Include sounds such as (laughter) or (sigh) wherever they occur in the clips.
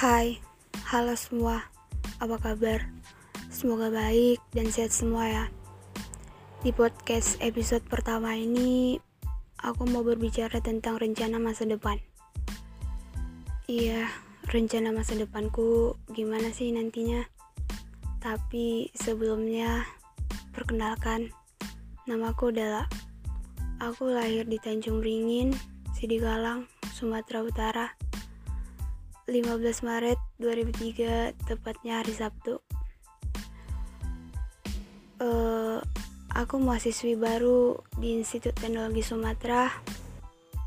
Hai, halo semua, apa kabar? Semoga baik dan sehat semua ya. Di podcast episode pertama ini, aku mau berbicara tentang rencana masa depan. Iya, rencana masa depanku gimana sih nantinya? Tapi sebelumnya, perkenalkan, namaku adalah Aku lahir di Tanjung Ringin, Sidigalang, Sumatera Utara. 15 Maret 2003, tepatnya hari Sabtu. Uh, aku mahasiswi baru di Institut Teknologi Sumatera,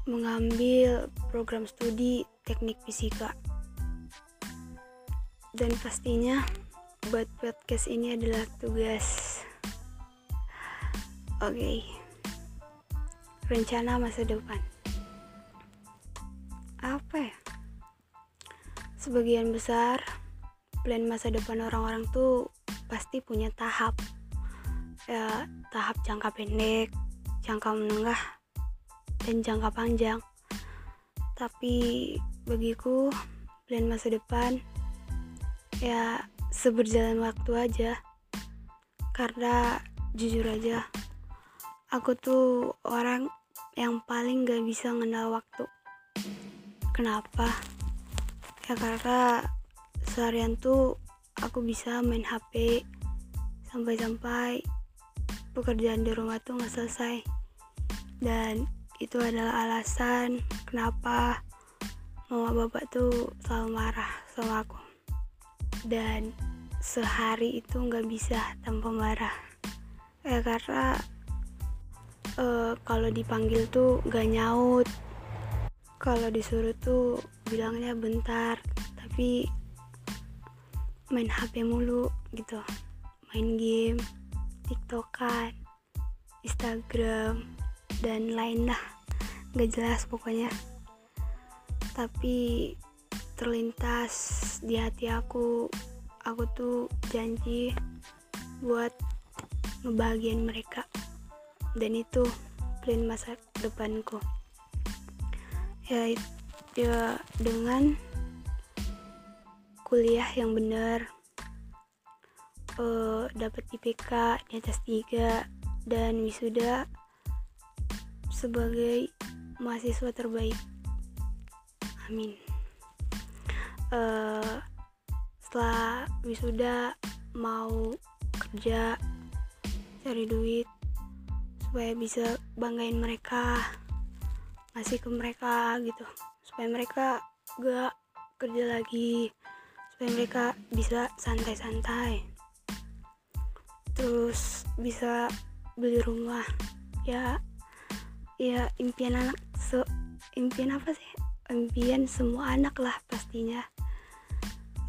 mengambil program studi Teknik Fisika. Dan pastinya buat podcast ini adalah tugas. Oke. Okay rencana masa depan sebagian besar plan masa depan orang-orang tuh pasti punya tahap. Ya tahap jangka pendek jangka menengah dan jangka panjang. Tapi bagiku plan masa depan ya seberjalan waktu aja. Karena jujur aja aku tuh orang yang paling gak bisa ngenal waktu. Kenapa ya karena seharian tuh aku bisa main HP sampai-sampai pekerjaan di rumah tuh gak selesai. Dan itu adalah alasan kenapa mama bapak tuh selalu marah sama aku. Dan sehari itu nggak bisa tanpa marah. Ya karena uh, kalau dipanggil tuh gak nyaut kalau disuruh tuh bilangnya bentar tapi main HP mulu gitu. Main game tiktokan instagram dan lain lah. Gak jelas pokoknya. Tapi terlintas di hati aku aku tuh janji buat ngebahagiain mereka. Dan itu plan masa depanku ya ya dengan kuliah yang benar uh, dapat IPK di atas tiga dan wisuda sebagai mahasiswa terbaik. Amin. Uh, setelah wisuda mau kerja cari duit supaya bisa banggain mereka ngasih ke mereka gitu. Supaya mereka gak kerja lagi. Supaya mereka bisa santai-santai. Terus bisa beli rumah. Ya ya impian anak se impian apa sih? Impian semua anak lah pastinya.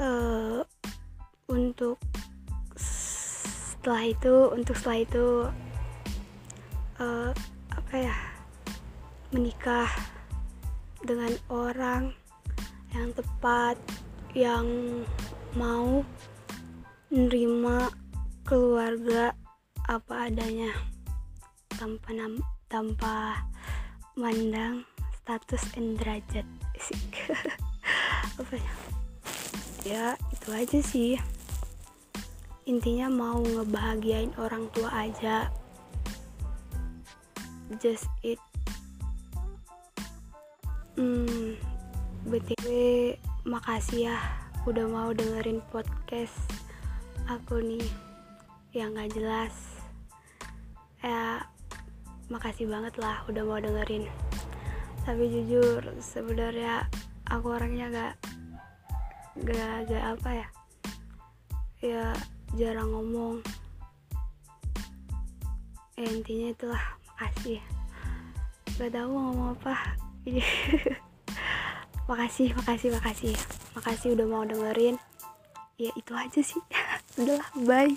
Uh, untuk setelah itu untuk setelah itu uh, menikah dengan orang yang tepat yang mau menerima keluarga apa adanya tanpa nam tanpa mandang status dan derajat. (laughs) Apa ya? Ya itu aja sih. Intinya mau ngebahagiain orang tua aja. Just it hmm btw makasih ya udah mau dengerin podcast aku nih yang gak jelas. Ya makasih banget lah udah mau dengerin. Tapi jujur sebenarnya aku orangnya gak gak gak apa ya ya jarang ngomong. Ya, intinya itulah makasih. Gak tahu mau ngomong apa (laughs) makasih makasih makasih. Makasih udah mau dengerin. Ya itu aja sih. (laughs) Udahlah bye.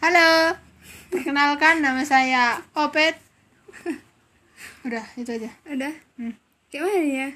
Halo. Perkenalkan nama saya Opet. (laughs) Udah itu aja. Udah. Hmm. gimana ya